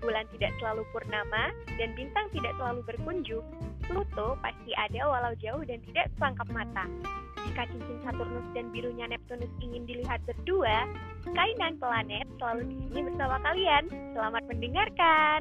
bulan tidak selalu purnama dan bintang tidak selalu berkunjung, Pluto pasti ada walau jauh dan tidak terangkap mata. Jika cincin Saturnus dan birunya Neptunus ingin dilihat berdua, kainan planet selalu di sini bersama kalian. Selamat mendengarkan.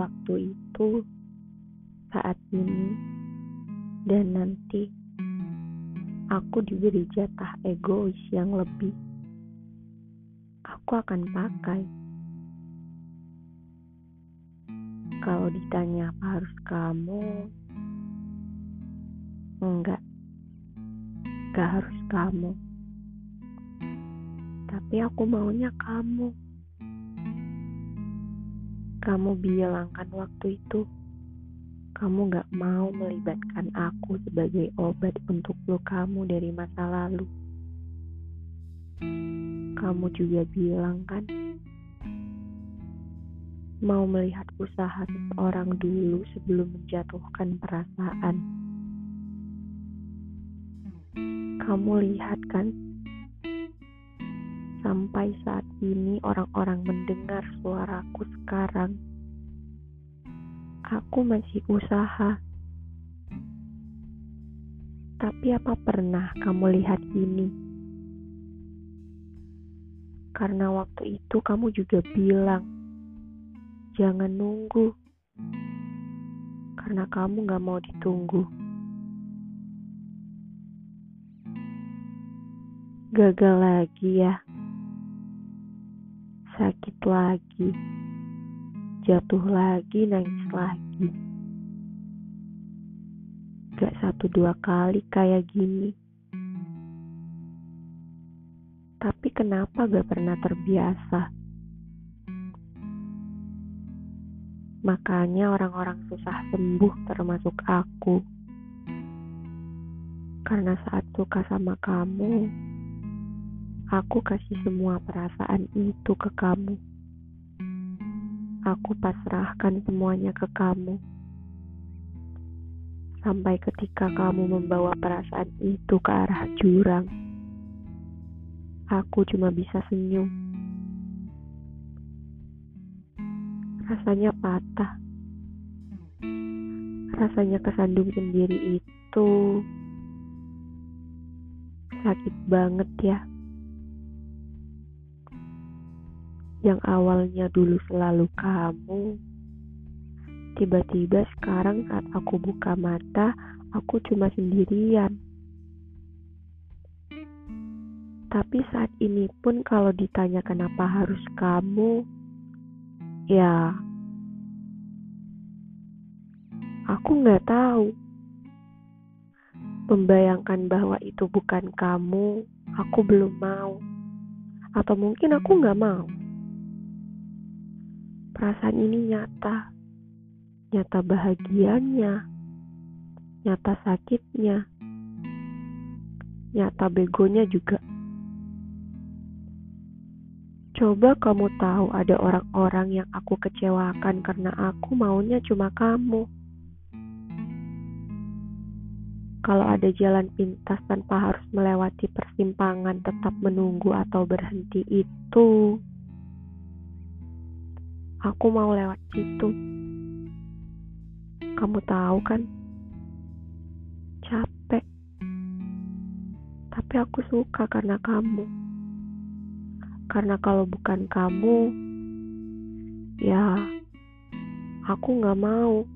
Waktu itu, saat ini, dan nanti, aku diberi jatah egois yang lebih, aku akan pakai. Kalau ditanya apa harus kamu, enggak, enggak harus kamu. Tapi aku maunya kamu. Kamu bilang kan waktu itu, kamu gak mau melibatkan aku sebagai obat untuk lukamu dari masa lalu. Kamu juga bilang kan, mau melihat usaha seseorang dulu sebelum menjatuhkan perasaan. Kamu lihat kan, sampai saat ini orang-orang mendengar suaraku sekarang. Aku masih usaha. Tapi apa pernah kamu lihat ini? Karena waktu itu kamu juga bilang, jangan nunggu. Karena kamu gak mau ditunggu. Gagal lagi ya sakit lagi, jatuh lagi, nangis lagi. Gak satu dua kali kayak gini. Tapi kenapa gak pernah terbiasa? Makanya orang-orang susah sembuh termasuk aku. Karena saat suka sama kamu, Aku kasih semua perasaan itu ke kamu. Aku pasrahkan semuanya ke kamu. Sampai ketika kamu membawa perasaan itu ke arah jurang, aku cuma bisa senyum. Rasanya patah. Rasanya kesandung sendiri itu sakit banget ya. Yang awalnya dulu selalu kamu, tiba-tiba sekarang saat aku buka mata, aku cuma sendirian. Tapi saat ini pun kalau ditanya kenapa harus kamu, ya aku nggak tahu. Membayangkan bahwa itu bukan kamu, aku belum mau. Atau mungkin aku nggak mau. Perasaan ini nyata, nyata bahagianya, nyata sakitnya, nyata begonya juga. Coba kamu tahu ada orang-orang yang aku kecewakan karena aku maunya cuma kamu. Kalau ada jalan pintas tanpa harus melewati persimpangan tetap menunggu atau berhenti itu Aku mau lewat situ. Kamu tahu kan? Capek. Tapi aku suka karena kamu. Karena kalau bukan kamu, ya aku gak mau.